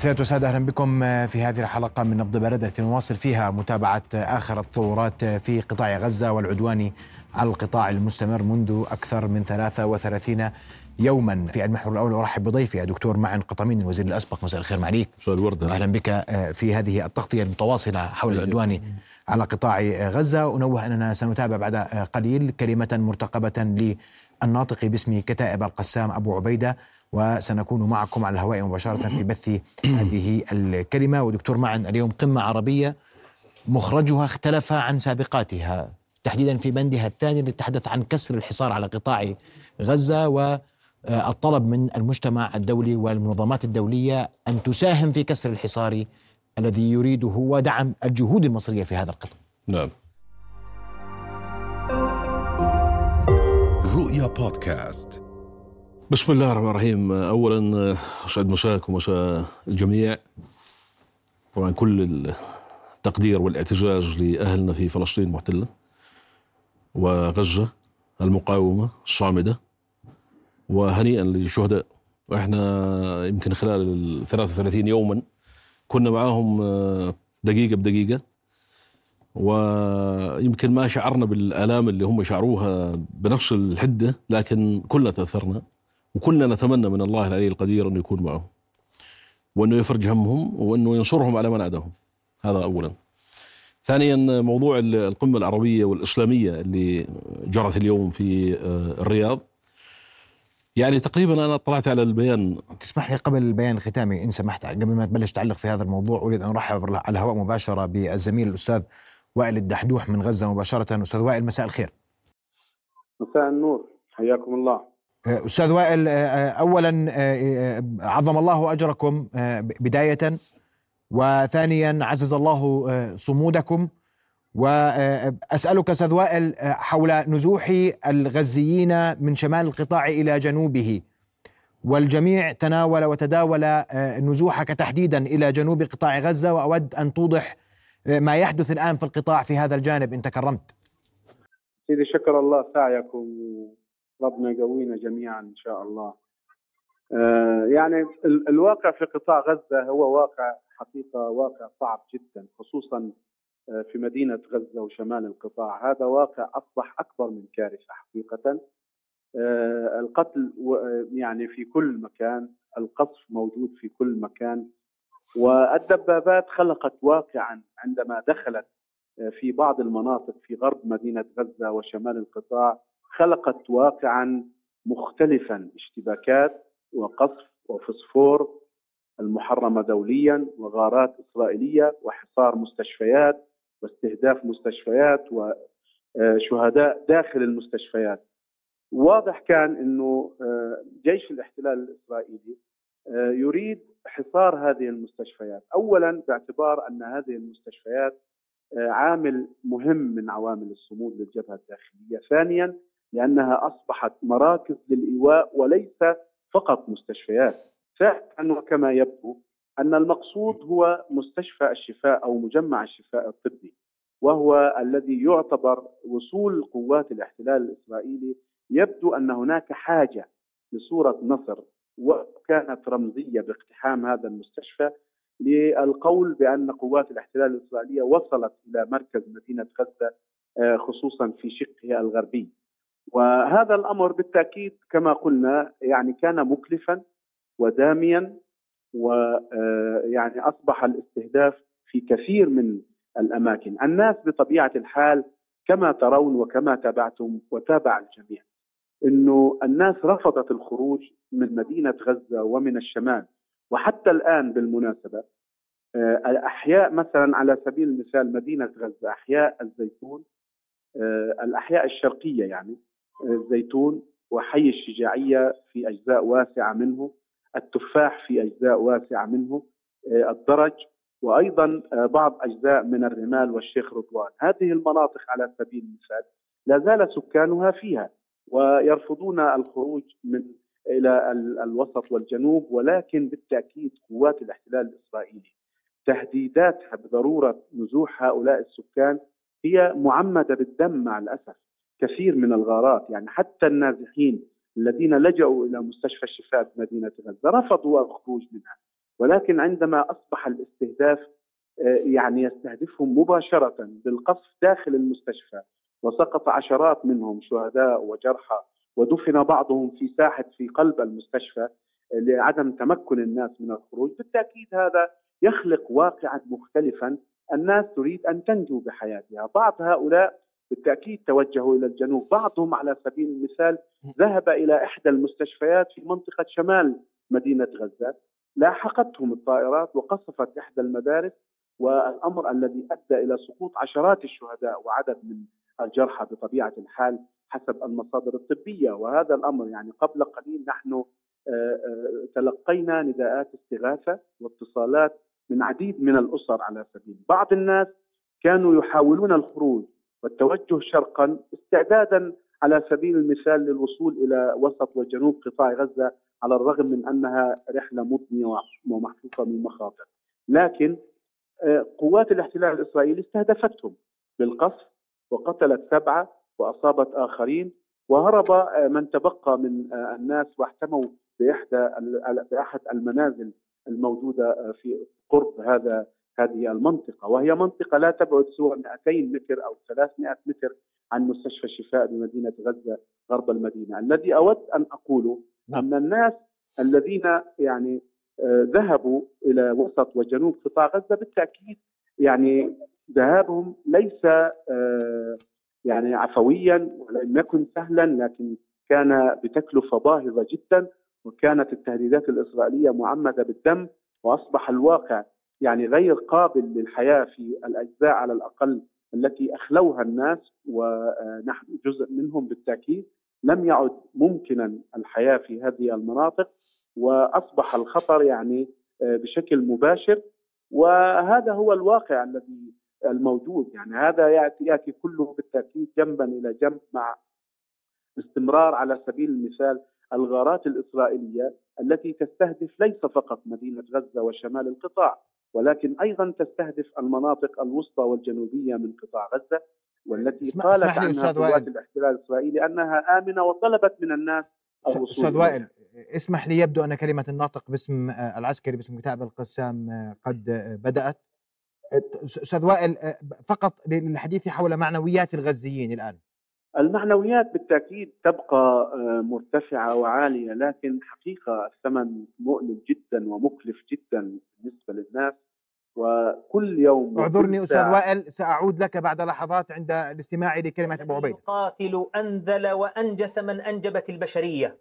سيادة وسادة أهلا بكم في هذه الحلقة من نبض بلد. نواصل فيها متابعة آخر التطورات في قطاع غزة والعدوان على القطاع المستمر منذ أكثر من 33 يوما. في المحور الأول أرحب بضيفي الدكتور معن قطمين الوزير الأسبق. مساء الخير معليك مساء الورد أهلا بك في هذه التغطية المتواصلة حول العدوان على قطاع غزة. أنوه أننا سنتابع بعد قليل كلمة مرتقبة للناطق باسم كتائب القسام أبو عبيدة. وسنكون معكم على الهواء مباشرة في بث هذه الكلمة. ودكتور معن اليوم قمة عربية مخرجها اختلف عن سابقاتها تحديدا في بندها الثاني اللي تحدث عن كسر الحصار على قطاع غزة والطلب من المجتمع الدولي والمنظمات الدولية أن تساهم في كسر الحصار الذي يريده ودعم الجهود المصرية في هذا القطاع. نعم. رؤيا بودكاست. بسم الله الرحمن الرحيم. اولا أسعد مساكم ومساء الجميع. طبعا كل التقدير والاعتزاز لأهلنا في فلسطين المحتله وغزة المقاومة الصامدة وهنيئا للشهداء. وإحنا يمكن خلال ال 33 يوما كنا معاهم دقيقة بدقيقة. ويمكن ما شعرنا بالآلام اللي هم شعروها بنفس الحدة لكن كلنا تأثرنا. وكلنا نتمنى من الله العلي القدير انه يكون معهم وأنه يفرج همهم وأنه ينصرهم على من عداهم. هذا اولا. ثانيا موضوع القمة العربية والإسلامية اللي جرت اليوم في الرياض. يعني تقريبا أنا اطلعت على البيان. تسمح لي قبل البيان الختامي إن سمحت قبل ما تبلش تعلق في هذا الموضوع أريد أن أرحب على الهواء مباشرة بالزميل الأستاذ وائل الدحدوح من غزة مباشرة. أستاذ وائل مساء الخير. مساء النور. حياكم الله. أستاذ وائل اولا عظم الله أجركم بداية وثانيا عزز الله صمودكم. واسالك أستاذ وائل حول نزوح الغزيين من شمال القطاع إلى جنوبه. والجميع تناول وتداول نزوحك تحديدا إلى جنوب قطاع غزة وأود أن توضح ما يحدث الآن في القطاع في هذا الجانب إن تكرمت. سيدي شكر الله سعيكم. ربنا يقوينا جميعا إن شاء الله. آه يعني الواقع في قطاع غزة هو واقع حقيقة واقع صعب جدا خصوصا في مدينة غزة وشمال القطاع، هذا واقع أصبح أكبر من كارثة حقيقة. آه القتل يعني في كل مكان، القصف موجود في كل مكان والدبابات خلقت واقعا عندما دخلت في بعض المناطق في غرب مدينة غزة وشمال القطاع خلقت واقعا مختلفا اشتباكات وقصف وفسفور المحرمه دوليا وغارات إسرائيلية وحصار مستشفيات واستهداف مستشفيات وشهداء داخل المستشفيات. واضح كان إنه جيش الاحتلال الإسرائيلي يريد حصار هذه المستشفيات. اولا باعتبار أن هذه المستشفيات عامل مهم من عوامل الصمود للجبهة الداخلية. ثانيا لأنها أصبحت مراكز للإيواء وليس فقط مستشفيات ثالثا وكما يبدو أن المقصود هو مستشفى الشفاء أو مجمع الشفاء الطبي وهو الذي يعتبر وصول قوات الاحتلال الإسرائيلي يبدو أن هناك حاجة لصورة نصر وكانت رمزية باقتحام هذا المستشفى للقول بأن قوات الاحتلال الإسرائيلية وصلت إلى مركز مدينة غزة خصوصا في شقها الغربي. وهذا الأمر بالتأكيد كما قلنا يعني كان مكلفا وداميا ويعني أصبح الاستهداف في كثير من الأماكن، الناس بطبيعة الحال كما ترون وكما تابعتم وتابع الجميع إنه الناس رفضت الخروج من مدينة غزة ومن الشمال. وحتى الآن بالمناسبة الأحياء مثلا على سبيل المثال مدينة غزة أحياء الزيتون الأحياء الشرقية يعني الزيتون وحي الشجاعية في أجزاء واسعة منه التفاح في أجزاء واسعة منه الدرج وأيضا بعض أجزاء من الرمال والشيخ رضوان. هذه المناطق على سبيل المثال لا زال سكانها فيها ويرفضون الخروج من إلى الوسط والجنوب ولكن بالتأكيد قوات الاحتلال الإسرائيلي تهديداتها بضروره نزوح هؤلاء السكان هي معمدة بالدم مع الأسف. كثير من الغارات يعني حتى النازحين الذين لجأوا إلى مستشفى الشفاء بمدينه غزة رفضوا الخروج منها. ولكن عندما أصبح الاستهداف آه، يعني يستهدفهم مباشرة بالقصف داخل المستشفى وسقط عشرات منهم شهداء وجرحى ودفن بعضهم في ساحة في قلب المستشفى لعدم تمكن الناس من الخروج. بالتأكيد هذا يخلق واقعا مختلفا الناس تريد أن تنجو بحياتها. بعض هؤلاء بالتأكيد توجهوا إلى الجنوب. بعضهم على سبيل المثال ذهب إلى إحدى المستشفيات في منطقة شمال مدينة غزة لاحقتهم الطائرات وقصفت إحدى المدارس والأمر الذي أدى إلى سقوط عشرات الشهداء وعدد من الجرحى بطبيعة الحال حسب المصادر الطبية. وهذا الأمر يعني قبل قليل نحن آه، آه، تلقينا نداءات استغاثة واتصالات من عديد من الأسر على سبيل. بعض الناس كانوا يحاولون الخروج والتوجه شرقا استعدادا على سبيل المثال للوصول إلى وسط وجنوب قطاع غزة على الرغم من أنها رحلة مضنية ومحفوفة من المخاطر لكن آه، قوات الاحتلال الإسرائيلي استهدفتهم بالقصف وقتلت سبعة وأصابت آخرين وهرب آه، من تبقى من آه، الناس واحتموا بإحدى بأحد المنازل الموجودة في قرب هذا هذه المنطقة وهي منطقة لا تبعد سوى 200 متر أو 300 متر عن مستشفى الشفاء بمدينة غزة غرب المدينة، الذي أود أن أقوله نعم. أن الناس الذين يعني آه، ذهبوا إلى وسط وجنوب قطاع غزة بالتأكيد يعني ذهابهم ليس آه، يعني عفويا ولم يكن سهلا لكن كان بتكلفة باهظة جدا وكانت التهديدات الإسرائيلية معمدة بالدم وأصبح الواقع يعني غير قابل للحياة في الأجزاء على الأقل التي أخلوها الناس ونحن جزء منهم بالتأكيد لم يعد ممكنا الحياة في هذه المناطق وأصبح الخطر يعني آه، بشكل مباشر. وهذا هو الواقع الذي الموجود. يعني هذا يأتي يأتي كله بالتأكيد جنبا إلى جنب مع استمرار على سبيل المثال الغارات الإسرائيلية التي تستهدف ليس فقط مدينة غزة وشمال القطاع ولكن أيضا تستهدف المناطق الوسطى والجنوبية من قطاع غزة والتي قالت عنها قوات الاحتلال الإسرائيلي أنها آمنة وطلبت من الناس أستاذ وائل اسمح لي يبدو أن كلمة الناطق باسم آه، العسكري باسم كتاب القسام آه، قد آه، بدأت. أستاذ وائل فقط للحديث حول معنويات الغزيين الآن. المعنويات بالتأكيد تبقى مرتفعة وعالية لكن حقيقة الثمن مؤلم جدا ومكلف جدا. وكل يوم اعذرني أستاذ وائل سأعود لك بعد لحظات عند الاستماع لكلمة أبو عبيد يقاتل أنذل وأنجس من أنجبت البشرية.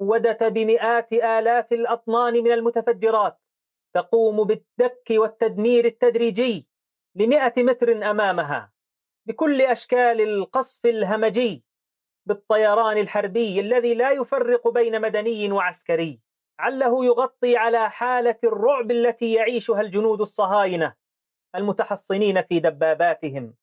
ودت بمئات آلاف الأطنان من المتفجرات. تقوم بالدك والتدمير التدريجي لمئة متر أمامها. بكل أشكال القصف الهمجي. بالطيران الحربي الذي لا يفرق بين مدني وعسكري. عله يغطي على حالة الرعب التي يعيشها الجنود الصهاينة المتحصنين في دباباتهم.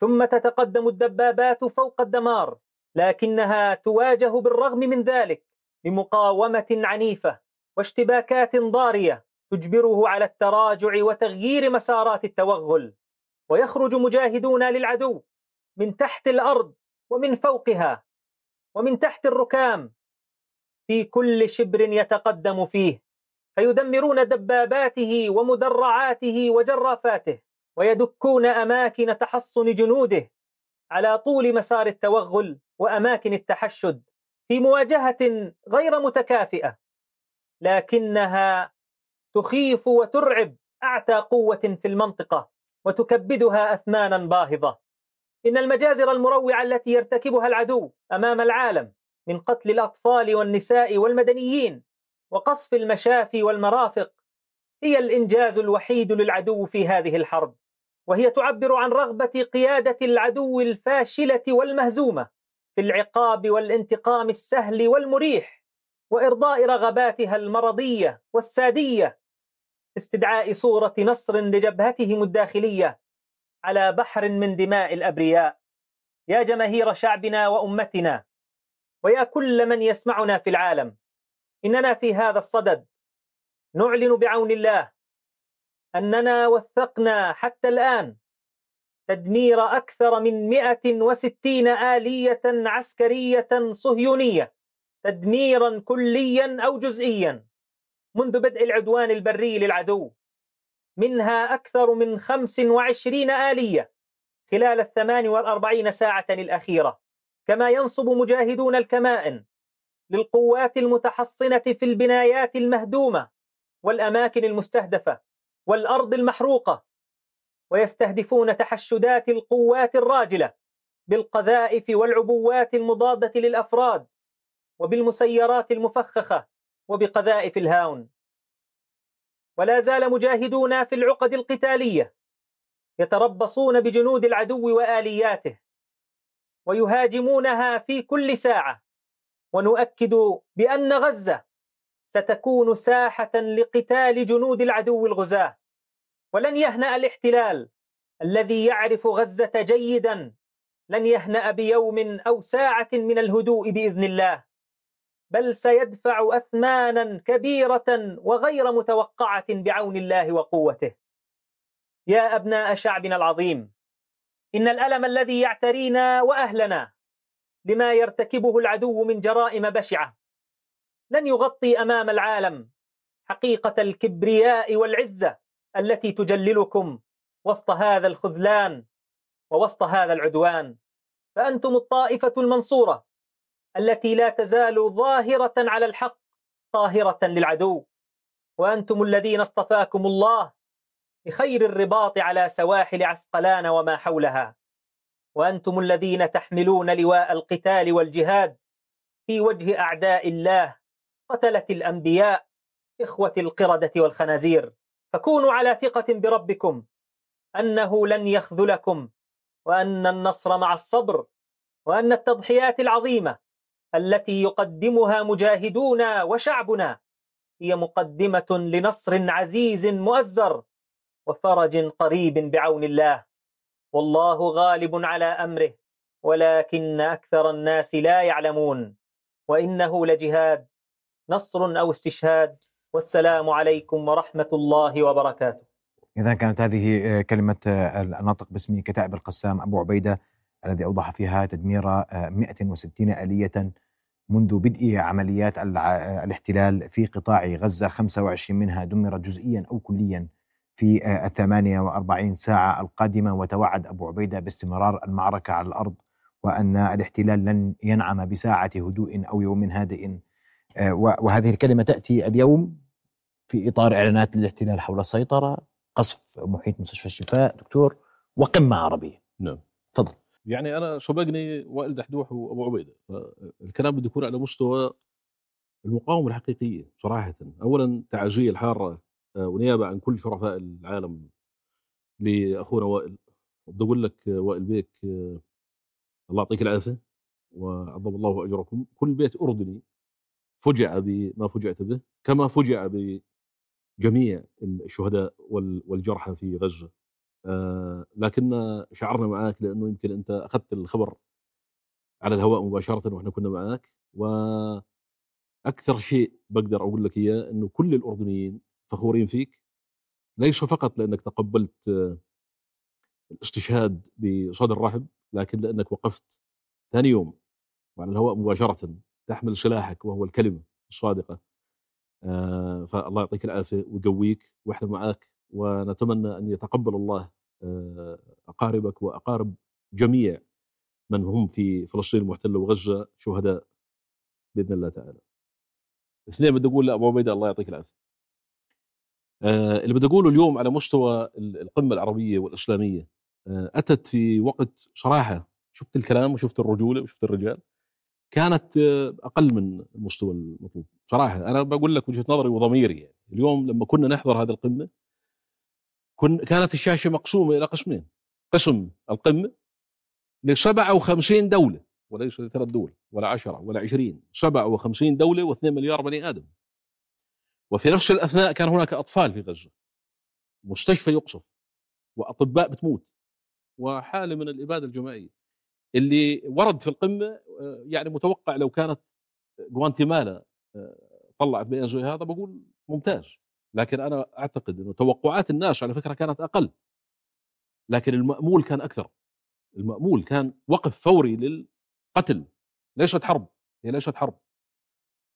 ثم تتقدم الدبابات فوق الدمار لكنها تواجه بالرغم من ذلك بمقاومة عنيفة واشتباكات ضارية تجبره على التراجع وتغيير مسارات التوغل. ويخرج مجاهدون للعدو من تحت الأرض ومن فوقها ومن تحت الركام في كل شبر يتقدم فيه فيدمرون دباباته ومدرعاته وجرافاته ويدكون أماكن تحصن جنوده على طول مسار التوغل وأماكن التحشد في مواجهة غير متكافئة لكنها تخيف وترعب أعتى قوة في المنطقة وتكبدها أثمانا باهظة. إن المجازر المروعة التي يرتكبها العدو أمام العالم من قتل الأطفال والنساء والمدنيين وقصف المشافي والمرافق هي الإنجاز الوحيد للعدو في هذه الحرب وهي تعبر عن رغبة قيادة العدو الفاشلة والمهزومة في العقاب والانتقام السهل والمريح وإرضاء رغباتها المرضية والسادية استدعاء صورة نصر لجبهتهم الداخلية على بحر من دماء الأبرياء. يا جماهير شعبنا وأمتنا ويا كل من يسمعنا في العالم. إننا في هذا الصدد. نعلن بعون الله. أننا وثقنا حتى الآن تدمير أكثر من 160 آلية عسكرية صهيونية تدميرا كليا أو جزئيا منذ بدء العدوان البري للعدو. منها أكثر من 25 آلية خلال الثمان والأربعين ساعة الأخيرة. كما ينصب مجاهدون الكمائن للقوات المتحصنة في البنايات المهدومة والأماكن المستهدفة والأرض المحروقة ويستهدفون تحشدات القوات الراجلة بالقذائف والعبوات المضادة للأفراد وبالمسيرات المفخخة وبقذائف الهاون. ولا زال مجاهدون في العقد القتالية يتربصون بجنود العدو وآلياته ويهاجمونها في كل ساعة. ونؤكد بأن غزة ستكون ساحة لقتال جنود العدو الغزاة. ولن يهنأ الاحتلال الذي يعرف غزة جيدا. لن يهنأ بيوم أو ساعة من الهدوء بإذن الله. بل سيدفع أثمانا كبيرة وغير متوقعة بعون الله وقوته. يا أبناء شعبنا العظيم إن الألم الذي يعترينا وأهلنا لما يرتكبه العدو من جرائم بشعة. لن يغطي أمام العالم حقيقة الكبرياء والعزة التي تجللكم وسط هذا الخذلان ووسط هذا العدوان. فأنتم الطائفة المنصورة التي لا تزال ظاهرة على الحق طاهرة للعدو. وأنتم الذين اصطفاكم الله بخير الرباط على سواحل عسقلان وما حولها. وأنتم الذين تحملون لواء القتال والجهاد في وجه أعداء الله قتلة الأنبياء إخوة القردة والخنازير. فكونوا على ثقة بربكم أنه لن يخذلكم وأن النصر مع الصبر وأن التضحيات العظيمة التي يقدمها مجاهدون وشعبنا هي مقدمة لنصر عزيز مؤزر. وفرج قريب بعون الله. والله غالب على أمره ولكن أكثر الناس لا يعلمون. وإنه لجهاد نصر أو استشهاد. والسلام عليكم ورحمة الله وبركاته. إذا كانت هذه آه، كلمة آه، الناطق باسم كتائب القسام أبو عبيدة الذي أوضح فيها تدمير 160 آه، آلية منذ بدء عمليات الاحتلال في قطاع غزة 25 منها دمرت جزئيا أو كليا في آه، الثمانية وأربعين ساعة القادمة وتوعد أبو عبيدة باستمرار المعركة على الأرض وأن الاحتلال لن ينعم بساعة هدوء أو يوم هادئ. آه، وهذه الكلمة تأتي اليوم في إطار إعلانات الاحتلال حول السيطرة قصف محيط مستشفى الشفاء. دكتور وقمة عربية. نعم. تفضل. يعني أنا سبقني وائل دحدوح وأبو عبيدة. الكلام بده يكون على مستوى المقاومة الحقيقية صراحة. أولا تعزية الحارة ونيابة عن كل شرفاء العالم لأخونا وائل. بدي أقول لك آه، وائل بيك آه، الله يعطيك العافية وعظم الله أجركم. كل بيت أردني فجع بما فجعت به كما فجع بجميع الشهداء والجرحى في غزة. لكن شعرنا معك لأنه يمكن أنت أخذت الخبر على الهواء مباشرة وإحنا كنا معك وأكثر شيء بقدر أقول لك إياه إنه كل الأردنيين فخورين فيك ليس فقط لأنك تقبلت الاستشهاد بصدر رحب لكن لأنك وقفت ثاني يوم وعلى الهواء مباشرة تحمل سلاحك وهو الكلمة الصادقة آه، فالله يعطيك العافية ويقويك وإحنا معك ونتمنى أن يتقبل الله آه، أقاربك وأقارب جميع من هم في فلسطين المحتله وغزة شهداء بإذن الله تعالى. اثنين بدي أقول لأبو عبيدة الله يعطيك العافية. آه، اللي بدي أقوله اليوم على مستوى القمة العربية والإسلامية. آه، أتت في وقت صراحة شفت الكلام وشفت الرجولة وشفت الرجال كانت آه، أقل من المستوى المطلوب. صراحة أنا بقول لك وجهة نظري وضميري يعني. اليوم لما كنا نحضر هذه القمة كن كانت الشاشة مقسومة إلى قسمين. قسم القمة ل 57 دولة وليس لثلاث دول ولا 10 ولا 20 57 دولة و2 مليار بني آدم. وفي نفس الأثناء كان هناك أطفال في غزة. مستشفى يقصف وأطباء بتموت وحالة من الإبادة الجماعية. اللي ورد في القمة آه، يعني متوقع لو كانت جوانتيمالا آه، طلعت بيان زي هذا بقول ممتاز. لكن أنا أعتقد إنه توقعات الناس على فكرة كانت أقل. لكن المأمول كان أكثر. المأمول كان وقف فوري للقتل. ليست حرب هي ليست حرب.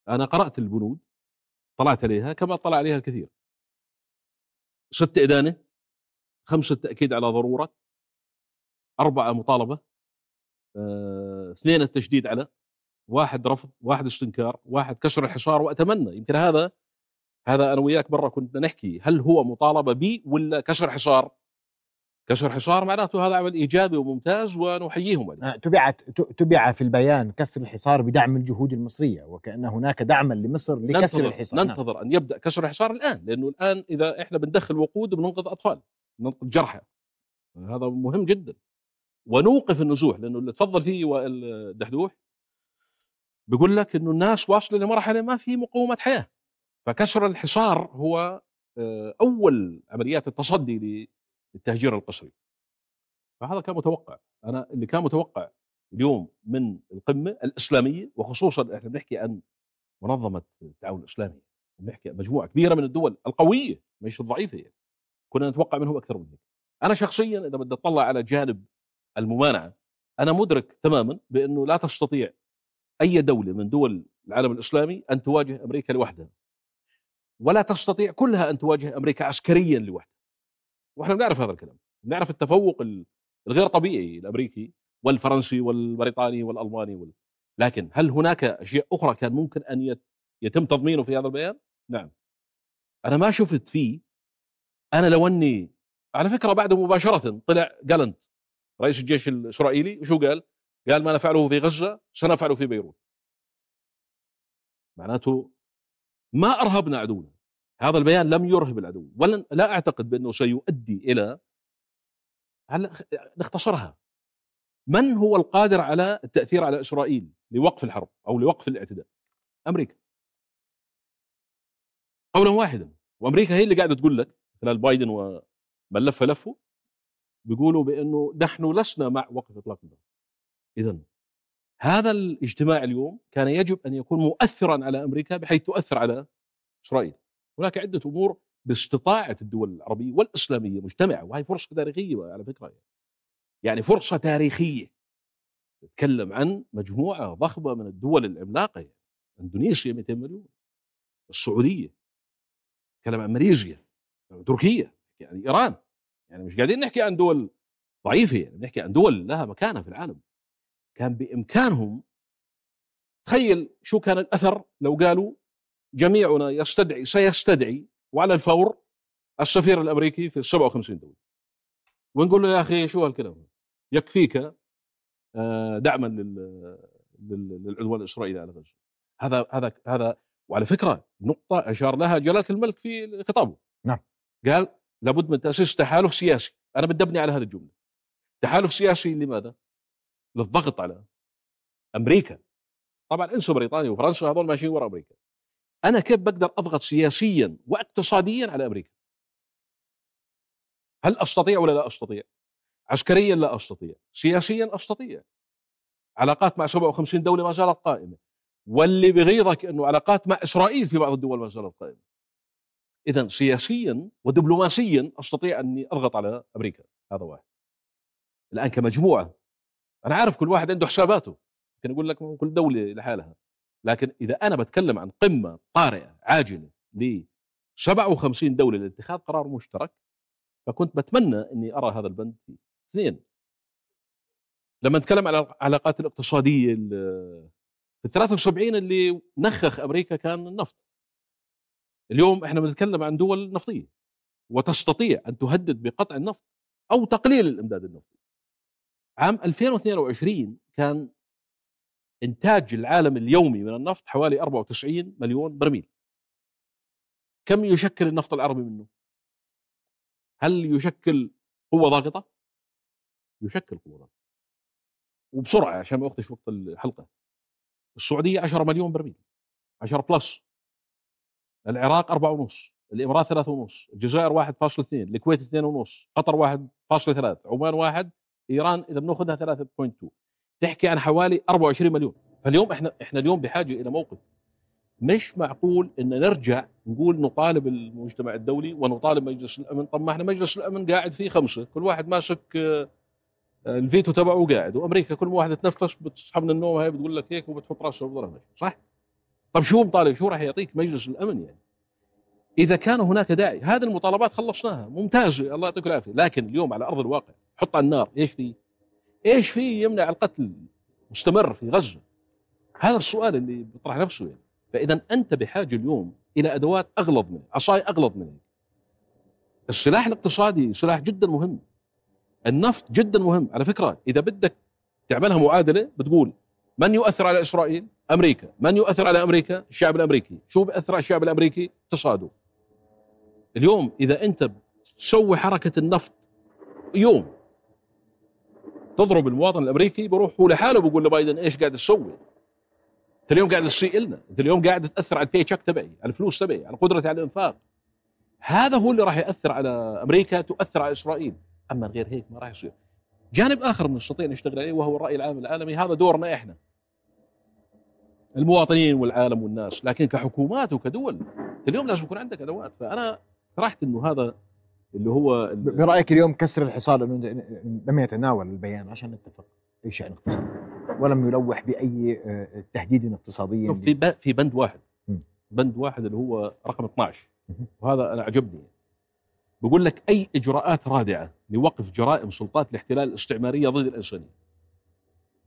أنا قرأت البنود طلعت عليها كما طلع عليها الكثير. ست إدانة؟ خمسة تأكيد على ضرورة. أربعة مطالبة. آه، اثنين التشديد على. واحد رفض واحد استنكار واحد كسر الحصار وأتمنى. يمكن هذا هذا أنا وياك برا كنا نحكي. هل هو مطالبة بي ولا كسر حصار؟ كسر حصار معناته هذا عمل إيجابي وممتاز ونحييهم عليه. آه، تبعت تبع في البيان كسر الحصار بدعم الجهود المصرية وكأن هناك دعما لمصر لكسر ننتظر الحصار. نعم. ننتظر أن يبدأ كسر الحصار الآن لأنه الآن إذا إحنا بندخل وقود بننقذ أطفال ننقذ جرحى. هذا مهم جدا. ونوقف النزوح لأنه اللي تفضل فيه الدحدوح. بيقول لك إنه الناس واصلة لمرحلة ما في مقومه حياة. فكسر الحصار هو آه، أول عمليات التصدي للتهجير القسري فهذا كان متوقع. أنا اللي كان متوقع اليوم من القمة الإسلامية وخصوصا إحنا بنحكي عن منظمة التعاون الإسلامي بنحكي مجموعة كبيرة من الدول القوية مش الضعيفة يعني. كنا نتوقع منهم أكثر من هيك. أنا شخصيا إذا بدي أطلع على جانب الممانعة أنا مدرك تماما بأنه لا تستطيع أي دولة من دول العالم الإسلامي أن تواجه أمريكا لوحدها. ولا تستطيع كلها أن تواجه أمريكا عسكريا لوحدها. وإحنا بنعرف هذا الكلام بنعرف التفوق الغير طبيعي الأمريكي والفرنسي والبريطاني والألماني وال... لكن هل هناك أشياء أخرى كان ممكن أن يتم تضمينه في هذا البيان؟ نعم أنا ما شفت فيه أنا لو أني على فكرة بعده مباشرة طلع جالنت رئيس الجيش الإسرائيلي وشو قال؟ قال ما نفعله في غزة سنفعله في بيروت معناته ما أرهبنا عدونا هذا البيان لم يرهب العدو ولن لا أعتقد بأنه سيؤدي إلى هلا نختصرها. من هو القادر على التأثير على إسرائيل لوقف الحرب أو لوقف الاعتداء؟ أمريكا. قولا واحدا. وأمريكا هي اللي قاعدة تقول لك خلال بايدن ومن لف لفه بيقولوا بأنه نحن لسنا مع وقف إطلاق النار. اذا هذا الاجتماع اليوم كان يجب أن يكون مؤثرا على أمريكا بحيث تؤثر على إسرائيل. هناك عدة أمور باستطاعة الدول العربية والإسلامية مجتمعة وهي فرصة تاريخية على فكرة يعني. فرصة تاريخية. نتكلم عن مجموعة ضخمة من الدول العملاقة يعني. إندونيسيا 200 مليون السعودية نتكلم عن ماليزيا تركيا يعني إيران. يعني مش قاعدين نحكي عن دول ضعيفة يعني نحكي عن دول لها مكانة في العالم. كان بإمكانهم تخيل شو كان الأثر لو قالوا جميعنا يستدعي سيستدعي وعلى الفور السفير الأمريكي في ال 57 دولة. ونقول له يا أخي شو هالكلام؟ يكفيك آه، دعما للعدوان الإسرائيلي على غزة. هذا هذا هذا وعلى فكرة نقطة أشار لها جلالة الملك في خطابه. نعم. قال لابد من تأسيس تحالف سياسي. أنا بدي ابني على هذه الجملة. تحالف سياسي لماذا؟ للضغط على أمريكا. طبعا انسوا بريطانيا وفرنسا هذول ماشيين ورا أمريكا. أنا كيف بقدر أضغط سياسيا واقتصاديا على أمريكا؟ هل أستطيع ولا لا أستطيع؟ عسكريا لا أستطيع سياسيا أستطيع. علاقات مع 57 دولة ما زالت قائمة. واللي بغيظك إنه علاقات مع إسرائيل في بعض الدول ما زالت قائمة. اذا سياسيا ودبلوماسيا أستطيع أني أضغط على أمريكا. هذا واحد. الآن كمجموعة أنا عارف كل واحد عنده حساباته. ممكن أقول لك كل دولة لحالها. لكن إذا أنا بتكلم عن قمة طارئه عاجلة ل 57 دولة لاتخاذ قرار مشترك فكنت بتمنى إني أرى هذا البند فيه. اثنين لما نتكلم على العلاقات الاقتصادية في 73 اللي نخخ أمريكا كان النفط. اليوم إحنا بنتكلم عن دول نفطية وتستطيع أن تهدد بقطع النفط أو تقليل الإمداد النفطي. عام 2022 كان إنتاج العالم اليومي من النفط حوالي 94 مليون برميل. كم يشكل النفط العربي منه؟ هل يشكل قوة ضاغطة؟ يشكل قوة ضاغطة. وبسرعة عشان ما أخدش وقت الحلقة. السعودية 10 مليون برميل. 10 plus. العراق 4 ونص. الإمارات 3 ونص. الجزائر 1.2 الكويت 2 ونص. قطر 1.3 عمان 1 إيران إذا بناخذها 3.2 تحكي عن حوالي 24 مليون. فاليوم إحنا إحنا اليوم بحاجة إلى موقف. مش معقول إن نرجع نقول نطالب المجتمع الدولي ونطالب مجلس الأمن. طب ما إحنا مجلس الأمن قاعد فيه خمسة. كل واحد ماسك آه، الفيتو تبعه وقاعد وأمريكا كل واحد تنفس بتصحى من النوم هاي بتقول لك هيك وبتحط راسها بظهرها صح؟ طب شو مطالب؟ شو راح يعطيك مجلس الأمن يعني؟ إذا كان هناك داعي. هذه المطالبات خلصناها. ممتازه الله يعطيك العافية. لكن اليوم على أرض الواقع حط على النار. إيش فيه؟ إيش فيه يمنع القتل مستمر في غزة؟ هذا السؤال اللي بيطرح نفسه يعني فاذا أنت بحاجة اليوم إلى أدوات أغلظ منه عصاي أغلظ منه السلاح الاقتصادي سلاح جدا مهم النفط جدا مهم على فكرة إذا بدك تعملها معادلة بتقول من يؤثر على إسرائيل؟ أمريكا، من يؤثر على أمريكا؟ الشعب الأمريكي، شو بيأثر على الشعب الأمريكي؟ اقتصاده. اليوم إذا أنت تسوي حركة النفط يوم تضرب المواطن الأمريكي بروح هو لحاله بقول لبايدن إيش قاعد تسوي؟ أنت اليوم قاعد تسيء لنا، أنت اليوم قاعد تأثر على ال paycheck تبعي، على الفلوس تبعي، على قدرتي على الإنفاق. هذا هو اللي راح يأثر على أمريكا تؤثر على إسرائيل، أما غير هيك ما راح يصير. جانب آخر نستطيع نشتغل عليه وهو الرأي العام العالمي هذا دورنا إحنا. المواطنين والعالم والناس، لكن كحكومات وكدول اليوم لازم يكون عندك أدوات، فأنا اقترحت إنه هذا اللي هو برأيك اليوم كسر الحصار لم يتناول البيان عشان نتفق؟ في شان اقتصادي ولم يلوح بأي آه، تهديد اقتصادي في في بند واحد. بند واحد اللي هو رقم 12 وهذا أنا عجبني بقول لك أي إجراءات رادعة لوقف جرائم سلطات الاحتلال الاستعمارية ضد الإنسانية؟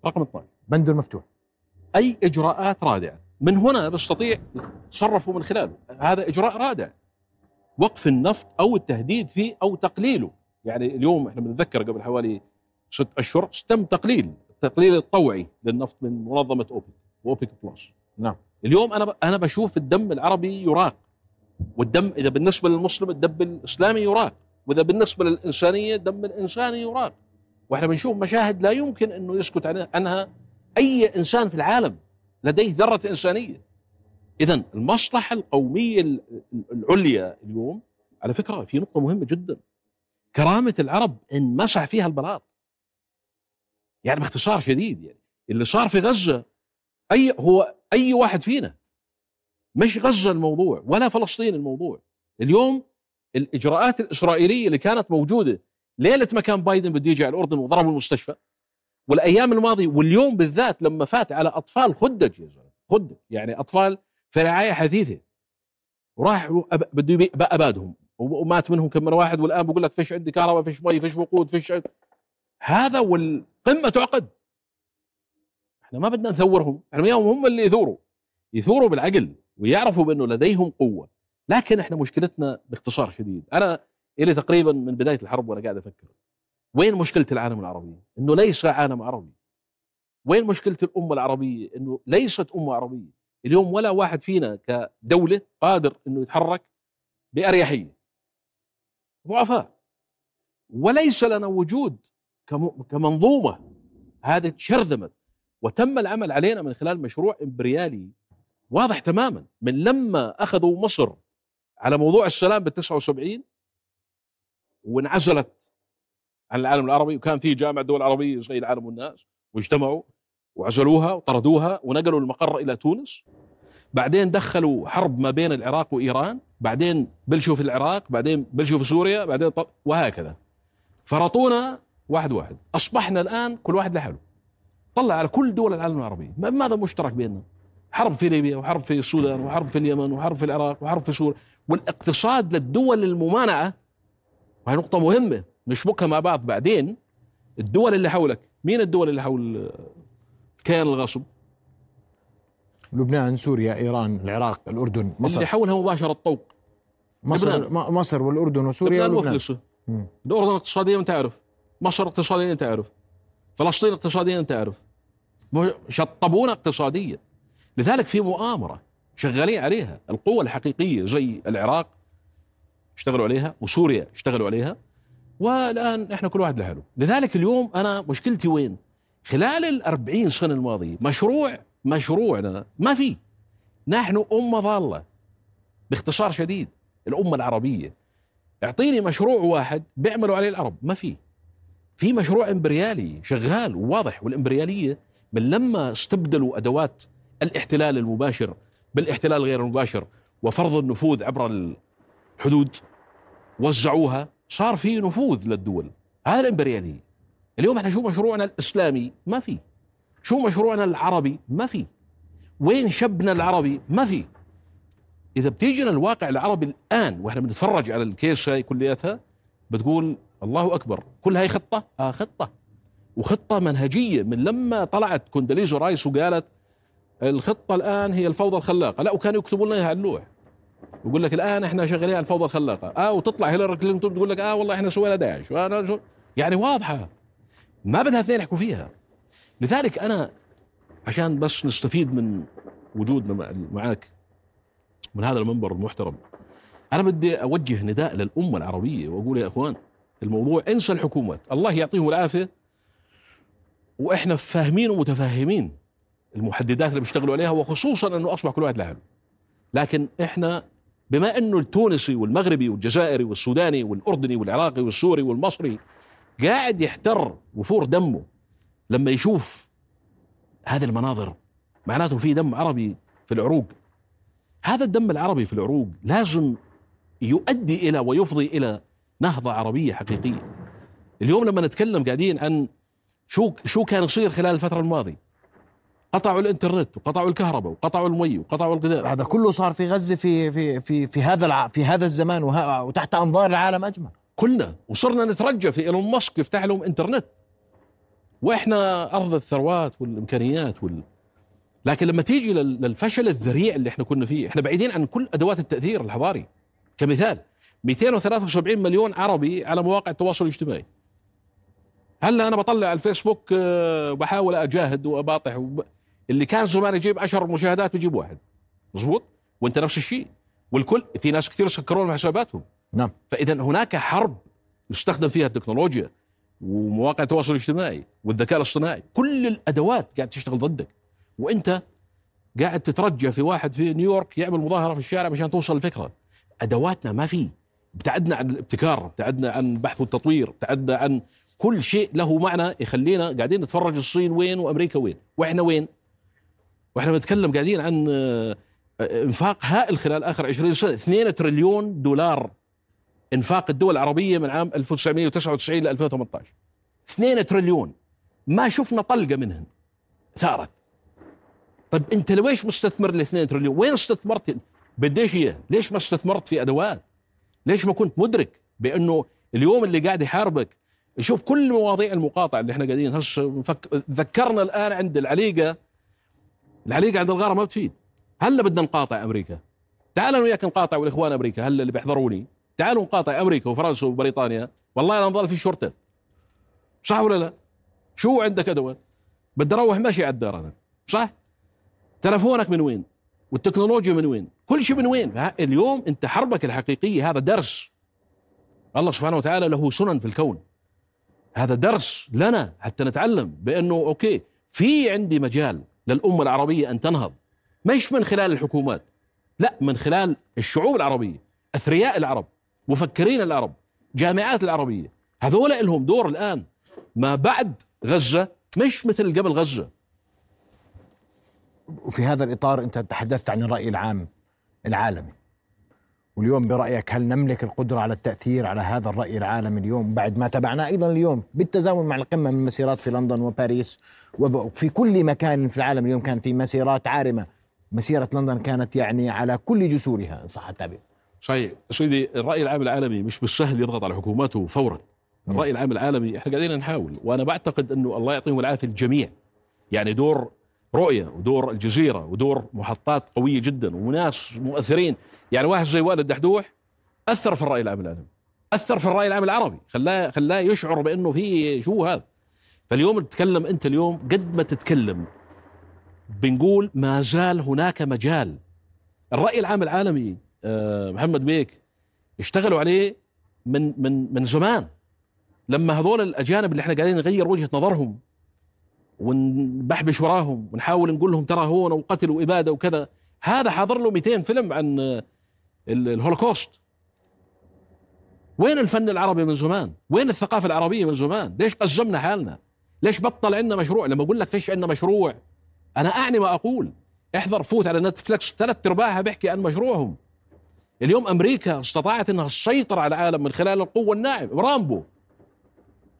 رقم 12 بند المفتوح أي إجراءات رادعة؟ من هنا بستطيع تصرفوا من خلاله. هذا إجراء رادع. وقف النفط أو التهديد فيه أو تقليله. يعني اليوم إحنا بنتذكر قبل حوالي ست أشهر تم تقليل التقليل الطوعي للنفط من منظمة أوبك وأوبك بلس. نعم. اليوم أنا أنا بشوف الدم العربي يراق والدم إذا بالنسبة للمسلم الدم الإسلامي يراق وإذا بالنسبة للإنسانية الدم الإنساني يراق. وإحنا بنشوف مشاهد لا يمكن إنه يسكت عنها أي إنسان في العالم لديه ذرة إنسانية. اذا المصلحة القومية العليا اليوم على فكرة في نقطة مهمة جدا. كرامة العرب انمسح فيها البلاط. يعني باختصار شديد يعني. اللي صار في غزة اي هو أي واحد فينا مش غزة الموضوع ولا فلسطين الموضوع. اليوم الإجراءات الإسرائيلية اللي كانت موجودة ليلة ما كان بايدن بده يجي على الأردن وضرب المستشفى والأيام الماضية واليوم بالذات لما فات على أطفال خدج يا زلمة خدج. يعني أطفال في رعاية حديثة. وراح بده أبادهم. ومات منهم كم من واحد والآن بقول لك فيش عندي كهرباء فيش مي فيش وقود فيش عندي. هذا والقمة تعقد. إحنا ما بدنا نثورهم. إحنا وياهم هم اللي يثوروا. يثوروا بالعقل ويعرفوا بأنه لديهم قوة. لكن إحنا مشكلتنا باختصار شديد. أنا إلي تقريبا من بداية الحرب وأنا قاعد أفكر. وين مشكلة العالم العربي؟ إنه ليس عالم عربي. وين مشكلة الأمة العربية؟ إنه ليست أمة عربية. اليوم ولا واحد فينا كدولة قادر إنه يتحرك بأريحية. ضعفاء. وليس لنا وجود كمنظومة. هذه تشرذمت. وتم العمل علينا من خلال مشروع إمبريالي واضح تماما. من لما أخذوا مصر على موضوع السلام بال 79 وانعزلت عن العالم العربي وكان في جامعه دول عربية زي العالم والناس واجتمعوا. وعزلوها وطردوها ونقلوا المقر إلى تونس. بعدين دخلوا حرب ما بين العراق وإيران بعدين بلشوا في العراق بعدين بلشوا في سوريا بعدين طل... وهكذا. فرطونا واحد واحد. أصبحنا الآن كل واحد لحاله. طلع على كل دول العالم العربي. ماذا مشترك بيننا؟ حرب في ليبيا وحرب في السودان وحرب في اليمن وحرب في العراق وحرب في سوريا. والاقتصاد للدول الممانعة وهي نقطة مهمة نشبكها مع بعض بعدين. الدول اللي حولك مين الدول اللي حول كيان الغصب لبنان سوريا إيران العراق الأردن مصر. اللي حولها مباشرة الطوق. مصر لبنان. مصر والأردن وسوريا لبنان مفلسة. الاردن اقتصاديا انت عارف مصر اقتصاديا انت عارف فلسطين اقتصاديا انت عارف شطبونا اقتصاديا. لذلك في مؤامرة شغالين عليها. القوة الحقيقية زي العراق اشتغلوا عليها وسوريا اشتغلوا عليها. والآن إحنا كل واحد لحاله. لذلك اليوم أنا مشكلتي وين؟ خلال الأربعين سنة الماضية مشروع مشروعنا ما في. نحن أمة ضالة باختصار شديد الأمة العربية. اعطيني مشروع واحد بيعملوا عليه العرب ما في. في مشروع إمبريالي شغال وواضح والإمبريالية من لما استبدلوا أدوات الاحتلال المباشر بالاحتلال غير المباشر وفرض النفوذ عبر الحدود وزعوها صار في نفوذ للدول. هذا الإمبريالية. اليوم إحنا شو مشروعنا الإسلامي؟ ما في. شو مشروعنا العربي؟ ما في. وين شبابنا العربي؟ ما في. إذا بتيجي الواقع العربي الآن وإحنا بنتفرج على ال case هاي كلياتها بتقول الله أكبر. كل هاي خطة؟ آه خطة. وخطة منهجية من لما طلعت كونداليزا رايس وقالت الخطة الآن هي الفوضى الخلاقة. لا وكانوا يكتبوا لنا إياها على اللوح. يقول لك الآن إحنا شغالين على الفوضى الخلاقة. آه وتطلع هيلاري كلينتون تقول لك آه والله إحنا سوينا داعش. شو؟ يعني واضحة. ما بدها اثنين يحكوا فيها. لذلك أنا عشان بس نستفيد من وجودنا معك من هذا المنبر المحترم أنا بدي أوجه نداء للأمة العربية وأقول يا إخوان الموضوع انسى الحكومات. الله يعطيهم العافية. وإحنا فاهمين ومتفاهمين المحددات اللي بيشتغلوا عليها وخصوصا إنه أصبح كل واحد لحاله لكن إحنا بما إنه التونسي والمغربي والجزائري والسوداني والأردني والعراقي والسوري والمصري قاعد يحتر وفور دمه لما يشوف هذه المناظر معناته في دم عربي في العروق هذا الدم العربي في العروق لازم يؤدي إلى ويفضي إلى نهضة عربية حقيقية اليوم لما نتكلم قاعدين عن شو شو كان يصير خلال الفترة الماضية قطعوا الإنترنت وقطعوا الكهرباء وقطعوا المي وقطعوا الغذاء هذا كله صار في غزة في في في في هذا. في هذا الزمان. وتحت أنظار العالم اجمع كلنا وصرنا نترجى في إيلون ماسك يفتح لهم إنترنت. وإحنا أرض الثروات والإمكانيات وال... لكن لما تيجي للفشل الذريع اللي إحنا كنا فيه إحنا بعيدين عن كل أدوات التأثير الحضاري. كمثال 273 مليون عربي على مواقع التواصل الاجتماعي. هلا أنا بطلع الفيسبوك آه، وبحاول أجاهد وأباطح وب... اللي كان زمان يجيب 10 مشاهدات بيجيب واحد. مزبوط وأنت نفس الشيء. والكل في ناس كثير سكروا حساباتهم. نعم. فإذا هناك حرب يستخدم فيها التكنولوجيا ومواقع التواصل الاجتماعي والذكاء الاصطناعي. كل الأدوات قاعد تشتغل ضدك. وأنت قاعد تترجى في واحد في نيويورك يعمل مظاهرة في الشارع مشان توصل الفكرة. أدواتنا ما في. ابتعدنا عن الابتكار ابتعدنا عن البحث والتطوير ابتعدنا عن كل شيء له معنى يخلينا قاعدين نتفرج الصين وين وأمريكا وين. وإحنا وين؟ وإحنا بنتكلم قاعدين عن آه، إنفاق هائل خلال آخر 20 سنة. 2 تريليون دولار انفاق الدول العربية من عام 1999 ل 2018 2 تريليون. ما شفنا طلقة منهم ثارت. طيب انت ليش مستثمر ال 2 تريليون؟ وين استثمرت؟ بديش إياه؟ ليش ما استثمرت في أدوات؟ ليش ما كنت مدرك بأنه اليوم اللي قاعد يحاربك؟ شوف كل مواضيع المقاطعة اللي إحنا قاعدين هسه ذكرنا الآن عند العليقة. العليقة عند الغارة ما بتفيد. هلا بدنا نقاطع أمريكا. تعال أنا وياك نقاطع والإخوان أمريكا هلا اللي بيحضروني. تعالوا نقاطع أمريكا وفرنسا وبريطانيا والله أنا نظل في شرطة صح ولا لا؟ شو عندك ادوات؟ بدي أروح ماشي على الدار أنا صح؟ تلفونك من وين؟ والتكنولوجيا من وين؟ كل شيء من وين؟ اليوم أنت حربك الحقيقية هذا درس الله سبحانه وتعالى له سنن في الكون هذا درس لنا حتى نتعلم بأنه أوكي في عندي مجال للأمة العربية أن تنهض مش من خلال الحكومات لا من خلال الشعوب العربية أثرياء العرب مفكرين العرب جامعات العربية. هذول لهم دور الآن. ما بعد غزة مش مثل قبل غزة. وفي هذا الإطار أنت تحدثت عن الرأي العام العالمي. واليوم برأيك هل نملك القدرة على التأثير على هذا الرأي العالمي اليوم بعد ما تابعناه أيضا اليوم بالتزامن مع القمة من مسيرات في لندن وباريس؟ وفي كل مكان في العالم اليوم كان في مسيرات عارمة. مسيرة لندن كانت يعني على كل جسورها إن صح التعبير. صحيح. سيدي الرأي العام العالمي مش بالسهل يضغط على حكوماته فورا. الرأي العام العالمي إحنا قاعدين نحاول وأنا بعتقد إنه الله يعطيهم العافية الجميع. يعني دور رؤية ودور الجزيرة ودور محطات قوية جدا وناس مؤثرين. يعني واحد زي وائل الدحدوح أثر في الرأي العام العالمي. أثر في الرأي العام العربي. خلاه خلاه يشعر بإنه في شو هذا. فاليوم تتكلم أنت اليوم قد ما تتكلم بنقول ما زال هناك مجال. الرأي العام العالمي محمد بيك اشتغلوا عليه من من من زمان. لما هذول الأجانب اللي إحنا قاعدين نغير وجهة نظرهم ونبحبش وراهم ونحاول نقول لهم ترى هون وقتل وإبادة وكذا هذا حاضر له 200 فيلم عن الهولوكوست. وين الفن العربي من زمان؟ وين الثقافة العربية من زمان؟ ليش قزمنا حالنا؟ ليش بطل عندنا مشروع؟ لما أقول لك فيش عندنا مشروع أنا أعني ما أقول. احضر فوت على نتفلكس ثلاث أرباعها بيحكي عن مشروعهم. اليوم أمريكا استطاعت أنها تسيطر على العالم من خلال القوة الناعمة. رامبو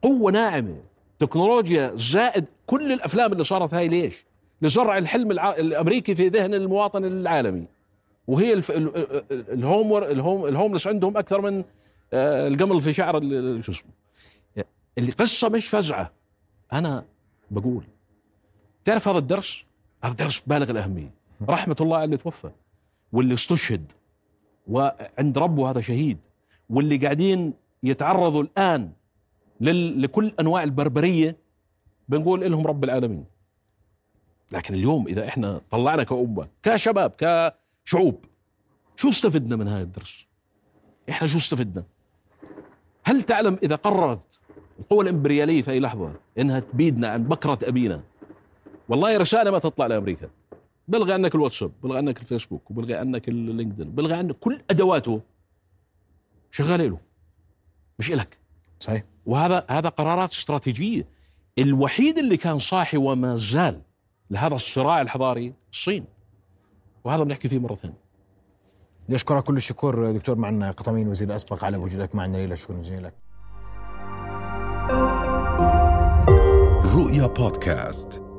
قوة ناعمة. تكنولوجيا زائد كل الأفلام اللي صارت هاي ليش؟ لزرع الحلم الأمريكي في ذهن المواطن العالمي. وهي الف... ال home ال home ال homeless عندهم أكثر من آه، القمل في شعر شو اسمه. اللي قصة مش فزعة. أنا بقول تعرف هذا الدرس؟ هذا درس بالغ الأهمية. رحمة الله على اللي توفى واللي استشهد. وعند ربه هذا شهيد واللي قاعدين يتعرضوا الآن لل... لكل أنواع البربرية بنقول لهم رب العالمين لكن اليوم إذا إحنا طلعنا كأمة كشباب كشعوب شو استفدنا من هذا الدرس؟ إحنا شو استفدنا؟ هل تعلم إذا قررت القوى الإمبريالية في أي لحظة إنها تبيدنا عن بكرة أبينا والله رساله ما تطلع لأمريكا بلغي عنك الواتساب بلغي عنك الفيسبوك وبلغي عنك اللينكدين بلغي عنك كل أدواته شغالة له مش إلك. صحيح. وهذا هذا قرارات استراتيجية. الوحيد اللي كان صاحي وما زال لهذا الصراع الحضاري الصين. وهذا بنحكي فيه مرة ثانية. نشكرك كل الشكر دكتور معنا قطامين وزير الأسبق على وجودك معنا ليلى شكرا جزيلا لك. رؤيا بودكاست.